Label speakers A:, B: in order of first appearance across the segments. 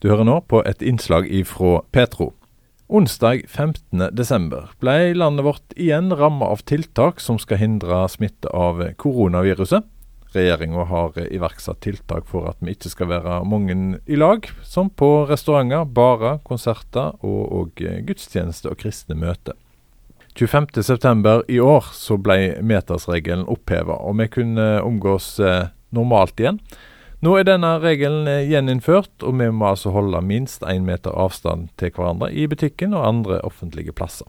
A: Du hører nå på et innslag ifra Petro. Onsdag 15.12. ble landet vårt igjen rammet av tiltak som skal hindre smitte av koronaviruset. Regjeringa har iverksatt tiltak for at vi ikke skal være mange i lag, som på restauranter, barer, konserter og, og gudstjeneste og kristne møter. 25.9. i år så ble metersregelen oppheva, og vi kunne omgås eh, normalt igjen. Nå er denne regelen eh, gjeninnført, og vi må altså holde minst én meter avstand til hverandre i butikken og andre offentlige plasser.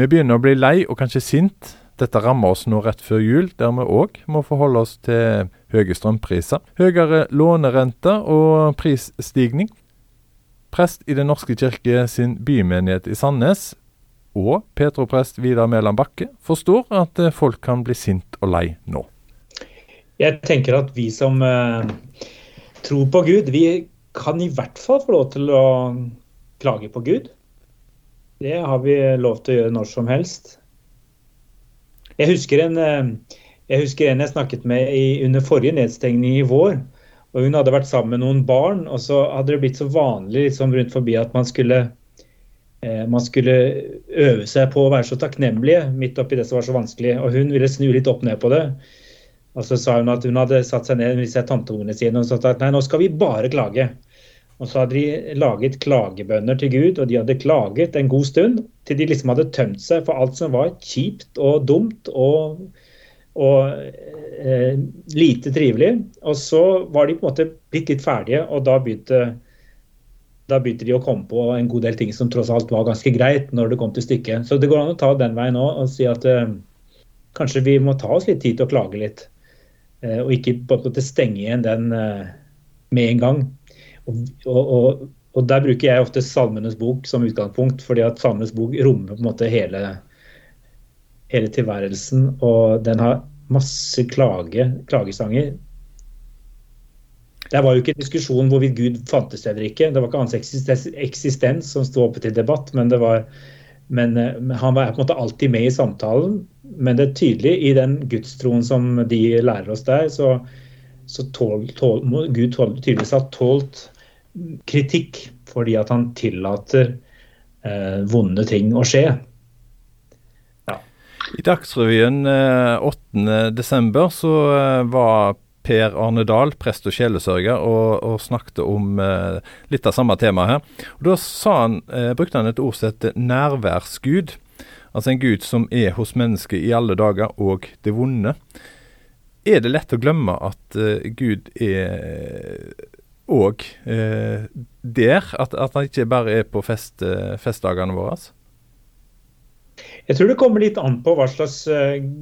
A: Vi begynner å bli lei og kanskje sint. Dette rammer oss nå rett før jul, der vi òg må forholde oss til høye strømpriser, høyere lånerente og prisstigning. Prest i Den norske kirke sin bymenighet i Sandnes og Petroprest Vidar Mæland Bakke forstår at eh, folk kan bli sint og lei nå.
B: Jeg tenker at vi som uh, tror på Gud, vi kan i hvert fall få lov til å klage på Gud. Det har vi lov til å gjøre når som helst. Jeg husker en, uh, jeg, husker en jeg snakket med i, under forrige nedstengning i vår. og Hun hadde vært sammen med noen barn, og så hadde det blitt så vanlig liksom rundt forbi at man skulle uh, man skulle øve seg på å være så takknemlige midt oppi det som var så vanskelig. Og hun ville snu litt opp ned på det. Og så sa hun at hun hadde satt seg ned med disse tanteungene sine og sagt at nei, nå skal vi bare klage. Og så hadde de laget klagebønner til Gud, og de hadde klaget en god stund til de liksom hadde tømt seg for alt som var kjipt og dumt og, og eh, lite trivelig. Og så var de på en måte blitt litt ferdige, og da begynte, da begynte de å komme på en god del ting som tross alt var ganske greit når det kom til stykket. Så det går an å ta den veien òg og si at eh, kanskje vi må ta oss litt tid til å klage litt. Eh, og ikke på en måte stenge igjen den eh, med en gang. Og, og, og, Der bruker jeg ofte Salmenes bok som utgangspunkt, fordi at Salmenes bok rommer på en måte hele, hele tilværelsen. Og den har masse klage, klagesanger. Det var jo ikke en diskusjon hvorvidt Gud fantes eller ikke. Det var ikke hans eksistens som sto oppe til debatt, men, det var, men, eh, han var på en måte alltid med i samtalen men det er tydelig i den gudstroen som de lærer oss der, så, så tål, tål, Gud tål, tydeligvis har tålt kritikk fordi at han tillater eh, vonde ting å skje.
A: Ja. I Dagsrevyen eh, 8.12. så eh, var Per Arne Dahl, prest og sjelesørger, og, og snakket om eh, litt av samme tema her. Og Da han, eh, brukte han et ord som heter nærværsgud. Altså en Gud som er hos mennesket i alle dager, og det vonde. Er det lett å glemme at eh, Gud er òg uh, der? At, at, han ikke bare er på fest, uh, festdagene våre?
B: Jeg tror det kommer litt an på hva slags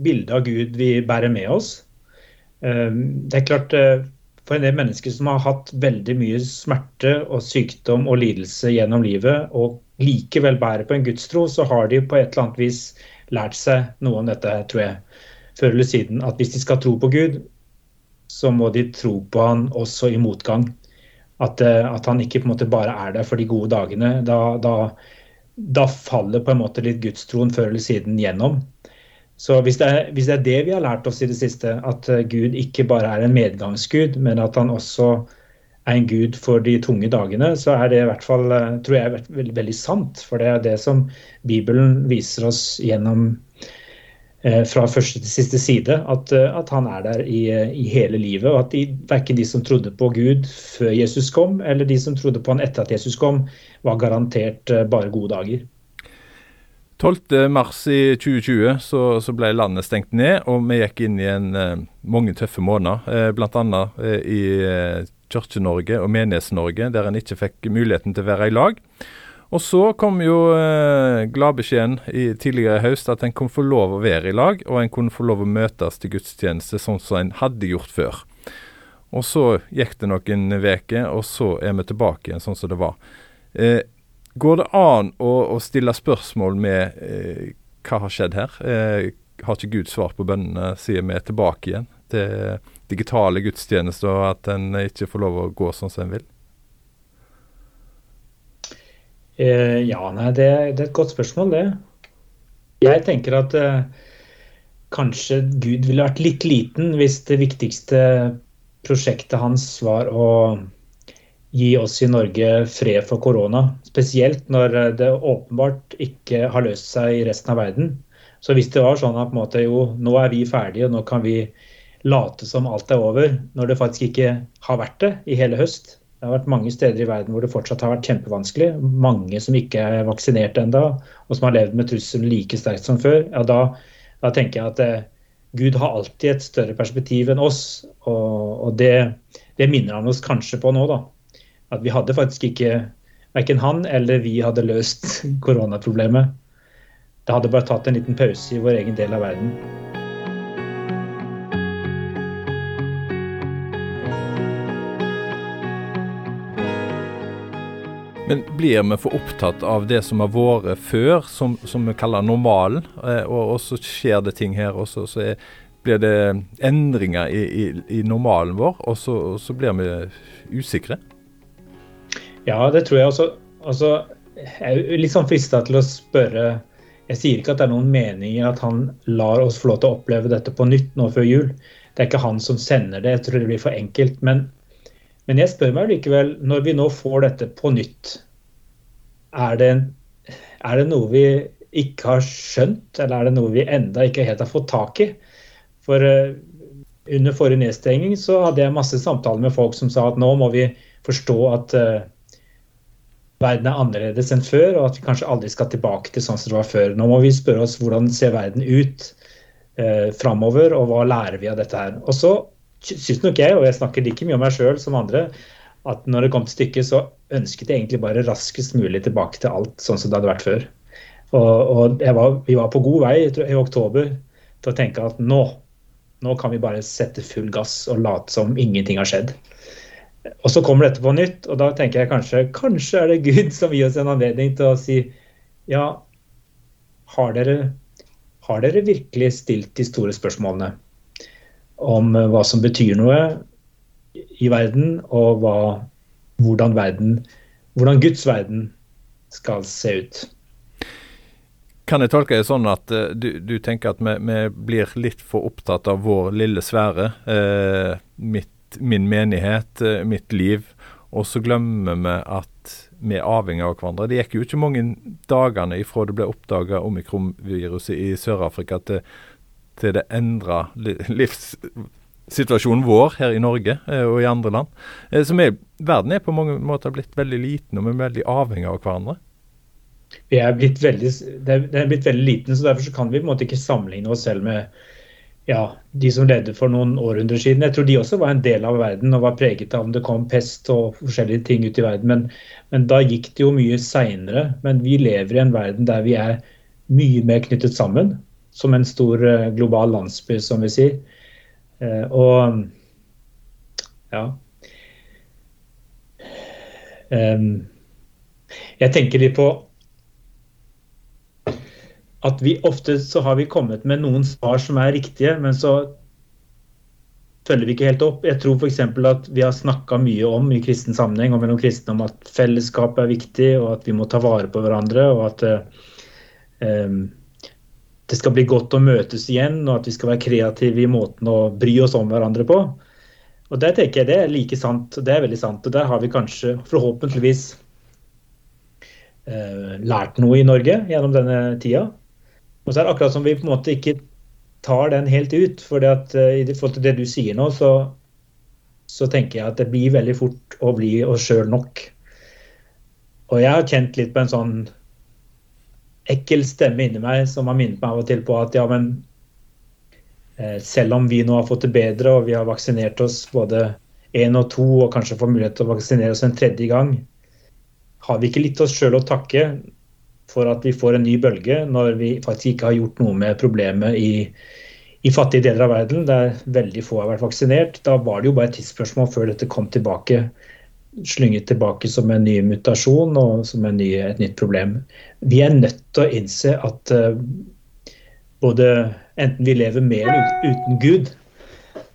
B: bilde av Gud vi bærer med oss. Det er klart, For en del mennesker som har hatt veldig mye smerte og sykdom og lidelse gjennom livet, og likevel bærer på en gudstro, så har de på et eller annet vis lært seg noe om dette, tror jeg, før eller siden. At hvis de skal tro på Gud, så må de tro på han også i motgang. At, eh, at han ikke på en måte bare er der for de gode dagene. Da, da, da faller på en måte litt gudstroen før eller siden gjennom. Så hvis det, er, hvis det, er, det vi har lært oss i det siste, at eh, Gud ikke bare er en medgangsgud, men at han også er en gud for de tunge dagene, så er det i hvert fall, eh, tror jeg, veldig, veldig sant. For det er det som Bibelen viser oss gjennom eh, fra første til siste side, at, eh, at han er der i, i, hele livet. Og at de, verken de som trodde på Gud før Jesus kom, eller de som trodde på han etter at Jesus kom, var garantert bare gode dager.
A: 12.3 i 2020 så, så, ble landet stengt ned, og vi gikk inn i en, uh, mange tøffe måneder. Uh, Bl.a. Uh, i Kirke-Norge og Menighets-Norge, der en ikke fikk muligheten til å være i lag. Og så kom jo eh, gladbeskjeden tidligere i høst at en kunne få lov å være i lag, og en kunne få lov å møtes til gudstjeneste sånn som en hadde gjort før. Og så gikk det noen uker, og så er vi tilbake igjen sånn som det var. Eh, går det an å, å, stille spørsmål med eh, hva har skjedd her? Eh, har ikke Gud svar på bønnene, sier vi tilbake igjen til digitale gudstjenester, og at en ikke får lov å gå sånn som en vil?
B: Eh, ja, nei, det, det, er et godt spørsmål, det. Jeg tenker at eh, kanskje Gud ville vært litt liten hvis det viktigste prosjektet hans var å gi oss i Norge fred for korona. Spesielt når det åpenbart ikke har løst seg i resten av verden. Så hvis det var sånn at måte, jo, nå er vi ferdige, og nå kan vi late som alt er over, når det faktisk ikke har vært det i hele høst. Det har vært mange steder i verden hvor det fortsatt har vært kjempevanskelig. Mange som ikke er vaksinert ennå, og som har levd med trusselen like sterkt som før. Ja, da, da tenker jeg at eh, Gud har alltid et større perspektiv enn oss. Og, og det, det, minner han oss kanskje på nå, da. At vi hadde faktisk ikke Verken han eller vi hadde løst koronaproblemet. Det hadde bare tatt en liten pause i vår egen del av verden.
A: Men blir vi for opptatt av det som har vært før, som, som vi kaller normalen, eh, og, og, så skjer det ting her, og så, så er, blir det endringer i, i, i normalen vår, og så, og så, blir vi usikre?
B: Ja, det tror jeg også. Altså, jeg er litt sånn frista til å spørre jeg sier ikke at det er noen mening i at han lar oss få lov til å oppleve dette på nytt nå før jul. Det er ikke han som sender det, jeg tror det blir for enkelt. Men, men jeg spør meg likevel, når vi nå får dette på nytt, er det, er det, noe vi ikke har skjønt, eller er det noe vi enda ikke helt har fått tak i? For uh, under forrige nedstenging så hadde jeg masse samtaler med folk som sa at nå må vi forstå at uh, verden er annerledes enn før, og at vi kanskje aldri skal tilbake til sånn som det var før. Nå må vi spørre oss hvordan ser verden ut eh, framover, og hva lærer vi av dette her. Og så syns nok jeg, og jeg snakker like mye om meg sjøl som andre, at når det kom til stykket, så ønsket jeg egentlig bare raskest mulig tilbake til alt sånn som det hadde vært før. Og, og var, vi var på god vei i oktober til å tenke at nå, nå kan vi bare sette full gass og late som ingenting har skjedd. Og så kommer dette på nytt, og da tenker jeg kanskje kanskje er det Gud som gir oss en anledning til å si ja, har dere, har dere virkelig stilt de store spørsmålene om hva som betyr noe i verden, og hva, hvordan, verden, hvordan Guds verden skal se ut?
A: Kan jeg tolke det sånn at uh, du, du, tenker at vi, vi, blir litt for opptatt av vår lille sfære? Uh, mitt min menighet, eh, mitt liv. Og så glemmer vi at vi er avhengig av hverandre. Det gikk jo ikke mange dagene ifra det ble oppdaga omikronviruset i Sør-Afrika til, til, det endra livssituasjonen vår her i Norge eh, og i andre land. Eh, så vi, verden er på mange måter blitt veldig liten, og vi er veldig avhengig av hverandre.
B: Vi er blitt veldig, det er blitt veldig liten, så derfor så kan vi på en måte ikke sammenligne oss selv med ja, de som levde for noen århundrer siden. Jeg tror de også var en del av verden og var preget av om det kom pest og forskjellige ting ut i verden. Men, men da gikk det jo mye seinere. Men vi lever i en verden der vi er mye mer knyttet sammen. Som en stor uh, global landsby, som vi sier. Uh, og ja. Jeg tenker litt på at vi ofte så har vi kommet med noen svar som er riktige, men så følger vi ikke helt opp. Jeg tror f.eks. at vi har snakka mye om i kristen sammenheng og mellom kristne om at fellesskap er viktig, og at vi må ta vare på hverandre. og at um, det skal bli godt å møtes igjen, og at vi skal være kreative i måten å bry oss om hverandre på. Og Det tenker jeg det er like sant. Det er veldig sant. og Der har vi kanskje forhåpentligvis eh, lært noe i Norge gjennom denne tida. Og så er det akkurat som vi på en måte ikke tar den helt ut. For uh, i forhold til det du sier nå, så, så, tenker jeg at det blir veldig fort å bli oss sjøl nok. Og jeg har kjent litt på en sånn ekkel stemme inni meg som har minnet meg av og til på at ja, men eh, selv om vi nå har fått det bedre og vi har vaksinert oss både én og to og kanskje får mulighet til å vaksinere oss en tredje gang, har vi ikke litt oss sjøl å takke for at vi får en ny bølge, når vi faktisk ikke har gjort noe med problemet i, i fattige deler av verden, der veldig få har vært vaksinert. Da var det jo bare et tidsspørsmål før dette kom tilbake, slynget tilbake som en ny mutasjon og som ny, et nytt problem. Vi er nødt til å innse at uh, både enten vi lever med eller uten Gud,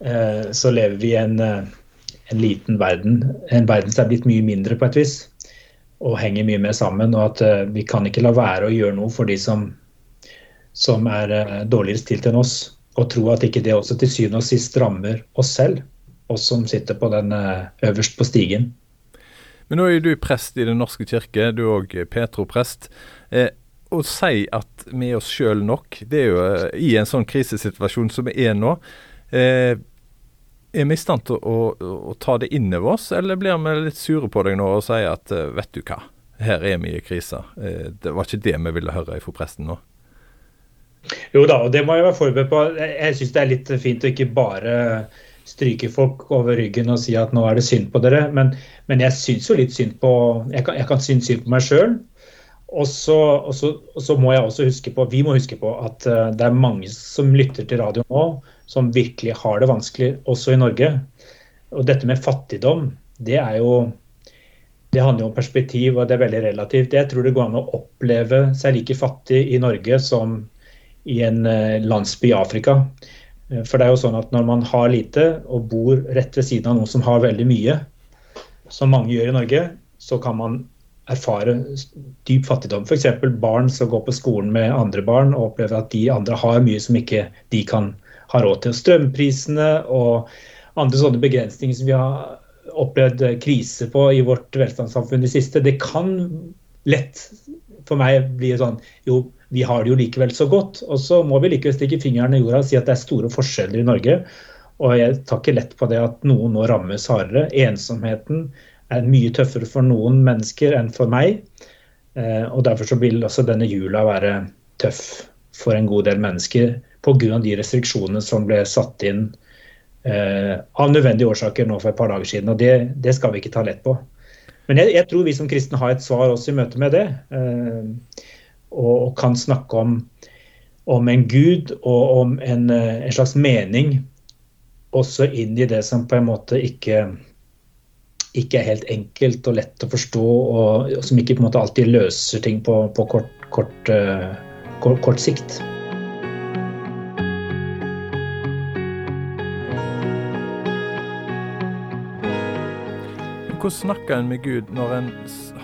B: uh, så lever vi i en, uh, en liten verden. En verden som er blitt mye mindre på et vis og henger mye mer sammen. Og at uh, vi kan ikke la være å gjøre noe for de som, som er uh, dårligere stilt enn oss. Og tro at ikke det også til syvende og sist rammer oss selv, oss som sitter på den uh, øverst på stigen.
A: Men nå er du prest i Den norske kirke, du er òg Petro-prest. Eh, å si at vi er oss sjøl nok, det er jo eh, i en sånn krisesituasjon som vi er nå. Eh, er vi i stand til å, å, å ta det inn over oss, eller blir vi litt sure på deg nå og sier at eh, vet du hva, her er vi i krise. Eh, det var ikke det vi ville høre fra presten nå.
B: Jo da, og det må jeg være forberedt på. Jeg syns det er litt fint å ikke bare stryke folk over ryggen og si at nå er det synd på dere. Men, men jeg syns jo litt synd på Jeg kan, jeg kan synes synd på meg sjøl. Og så, må jeg også huske på, vi må huske på at uh, det er mange som lytter til radio nå, som virkelig har det vanskelig, også i Norge. Og dette med fattigdom, det er jo det handler jo om perspektiv, og det er veldig relativt. Jeg tror det går an å oppleve seg like fattig i Norge som i en uh, landsby i Afrika. Uh, for det er jo sånn at når man har lite og bor rett ved siden av noen som har veldig mye, som mange gjør i Norge, så kan man erfare dyp fattigdom. F.eks. barn som går på skolen med andre barn og opplever at de andre har mye som ikke de kan ha råd til. Strømprisene og andre sånne begrensninger som vi har opplevd krise på i vårt velstandssamfunn i det siste, det kan lett for meg bli sånn Jo, vi har det jo likevel så godt. Og så må vi likevel stikke fingeren i jorda og si at det er store forskjeller i Norge. Og jeg tar ikke lett på det at noen nå rammes hardere. Ensomheten, er mye tøffere for noen mennesker enn for meg. Eh, og Derfor så vil også denne jula være tøff for en god del mennesker pga. de restriksjonene som ble satt inn eh, av nødvendige årsaker nå for et par dager siden. og Det, det skal vi ikke ta lett på. Men jeg, jeg, tror vi som kristne har et svar også i møte med det. Eh, og, og, kan snakke om, om, en gud og om en, en slags mening også inn i det som på en måte ikke ikke er helt enkelt og lett å forstå, og, som ikke på en måte alltid løser ting på, på kort, kort, uh, kort, sikt.
A: Hvordan snakker en med Gud når en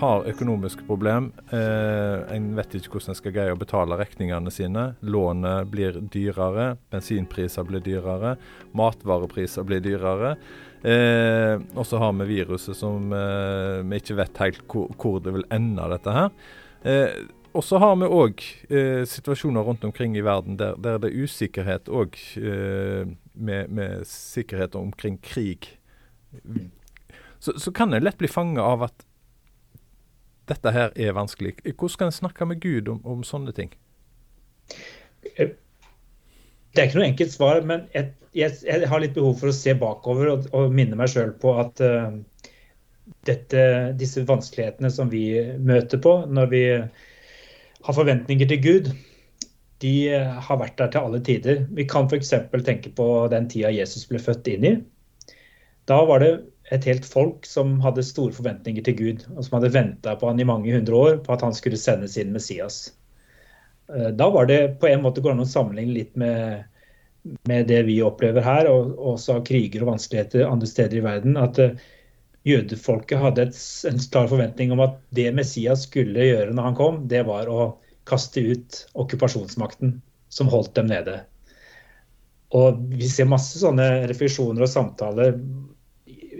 A: har økonomiske problem? Eh, en vet ikke hvordan en skal greie å betale regningene sine. Lånet blir dyrere, bensinpriser blir dyrere, matvarepriser blir dyrere. Eh, og så har vi viruset som eh, vi ikke vet helt hvor, hvor, det vil ende, dette her. Eh, og så har vi òg eh, situasjoner rundt omkring i verden der, der det er usikkerhet òg, eh, med, med, sikkerhet omkring krig. Så, så kan en lett bli fanga av at dette her er vanskelig. Hvordan skal en snakke med Gud om, om sånne ting?
B: Eh, det er ikke noe enkelt svar, men jeg, jeg, jeg, har litt behov for å se bakover og, og minne meg sjøl på at uh, dette, disse vanskelighetene som vi møter på når vi har forventninger til Gud, de uh, har vært der til alle tider. Vi kan f.eks. tenke på den tida Jesus ble født inn i. Da var det et helt folk som hadde store forventninger til Gud, og som hadde venta på han i mange hundre år på at han skulle sende sin Messias. Eh, da var det på en måte går an å sammenligne litt med, med det vi opplever her, og også av kriger og vanskeligheter andre steder i verden. At uh, jødefolket hadde et, en klar forventning om at det Messias skulle gjøre når han kom, det var å kaste ut okkupasjonsmakten som holdt dem nede. Og Vi ser masse sånne refleksjoner og samtaler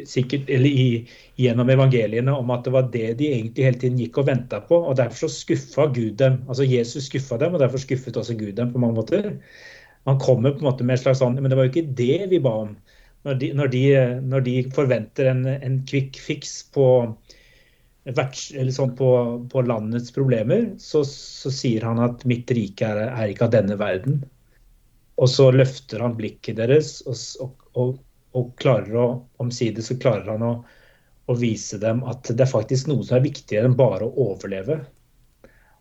B: sikkert, i, gjennom evangeliene om at det var det de egentlig hele tiden gikk og venta på. og Derfor så skuffa Gud dem. Altså Jesus skuffa dem, og derfor skuffet også Gud dem på mange måter. Han kommer på en måte med et slags sånn Men det var jo ikke det vi ba om. Når de, når de, når de forventer en, en quick fix på, sånn på, på landets problemer, så, så, sier han at 'mitt rike er, er, ikke av denne verden'. Og så løfter han blikket deres og, og, og og klarer å, omsider så klarer han å, å, vise dem at det er faktisk noe som er viktigere enn bare å overleve.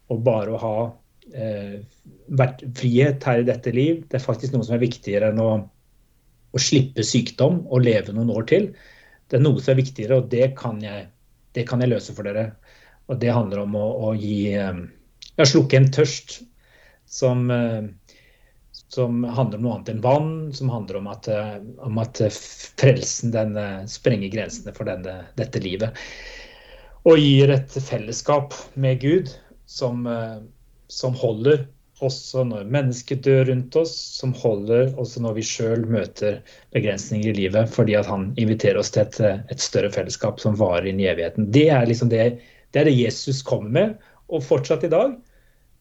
B: Og bare å ha eh, frihet her i dette liv. Det er faktisk noe som er viktigere enn å, å, slippe sykdom og leve noen år til. Det er noe som er viktigere, og det kan jeg, det kan jeg løse for dere. Og det handler om å, å gi eh, ja, slukke en tørst som eh, som handler om noe annet enn vann, som handler om at, eh, om at frelsen den eh, sprenger grensene for denne, dette livet. Og gir et fellesskap med Gud som, eh, som holder også når mennesker dør rundt oss, som holder også når vi sjøl møter begrensninger i livet, fordi at han inviterer oss til et, et større fellesskap som varer inn i evigheten. Det er liksom det, det er det Jesus kommer med, og fortsatt i dag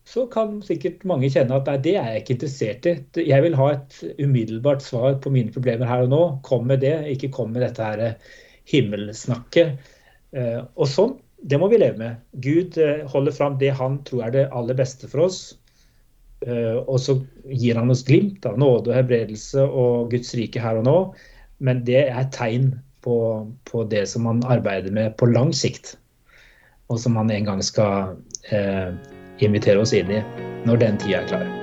B: så kan sikkert mange kjenne at nei, det er jeg ikke interessert i. Jeg vil ha et umiddelbart svar på mine problemer her og nå. Kom med det, ikke kom med dette her himmelsnakket. Eh, og sånn, det må vi leve med. Gud eh, holder fram det han tror er det aller beste for oss. Eh, og så gir han oss glimt av nåde og hebredelse og Guds rike her og nå. Men det er tegn på, på det som man arbeider med på lang sikt. Og som man en gang skal eh, invitere oss inn i når den tida er klar.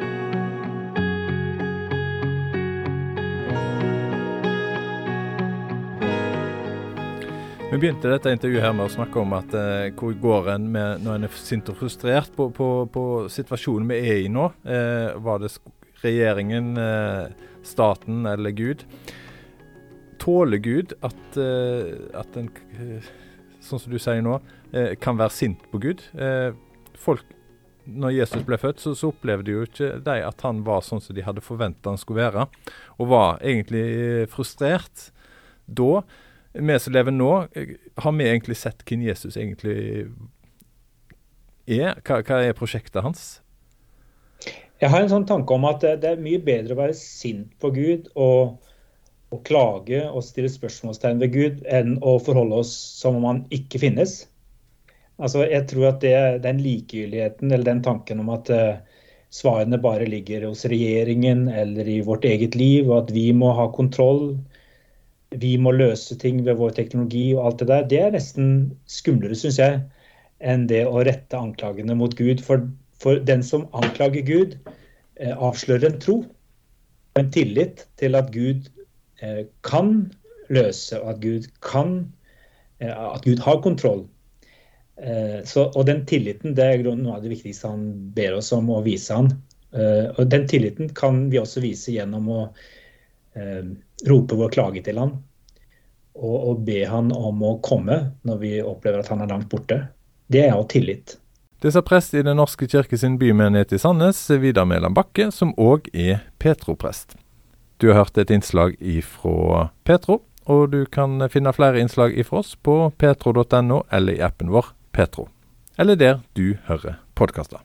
A: Vi begynte dette intervjuet her med å snakke om at eh, hvor går en med når en er sint og frustrert på, på, på situasjonen vi er i nå. Eh, var det regjeringen, eh, staten eller Gud? Tåler Gud at, eh, at en, eh, sånn som du sier nå, eh, kan være sint på Gud? folk når Jesus ble født, så, så, opplevde jo ikke de at han var sånn som de hadde forventa han skulle være, og var egentlig frustrert da. Vi som lever nå, eh, har vi egentlig sett hvem Jesus egentlig er? Hva, hva er prosjektet hans?
B: Jeg har en sånn tanke om at det er mye bedre å være sint på Gud og, og klage og stille spørsmålstegn ved Gud, enn å forholde oss som om han ikke finnes. Altså, jeg tror at det, den likegyldigheten eller den tanken om at uh, svarene bare ligger hos regjeringen eller i vårt eget liv, og at vi må ha kontroll, vi må løse ting ved vår teknologi og alt det der, det er nesten skumlere, syns jeg, enn det å rette anklagene mot Gud. For, for den som anklager Gud, eh, avslører en tro og en tillit til at Gud eh, kan løse, og at Gud kan at Gud har kontroll. Eh, så, og den tilliten det er noe av det viktigste han ber oss om å vise han. Eh, og den tilliten kan vi også vise gjennom å eh, rope vår klage til han. Og, og be han om å komme når vi opplever at han er langt borte. Det er jo tillit.
A: Det sa prest i Den norske kirke sin bymenighet i Sandnes, Vidar Mæland Bakke, som òg er Petro-prest. Du har hørt et innslag ifra Petro, og du kan finne flere innslag ifra oss på petro.no eller i appen vår Petro, eller der du hører podkaster.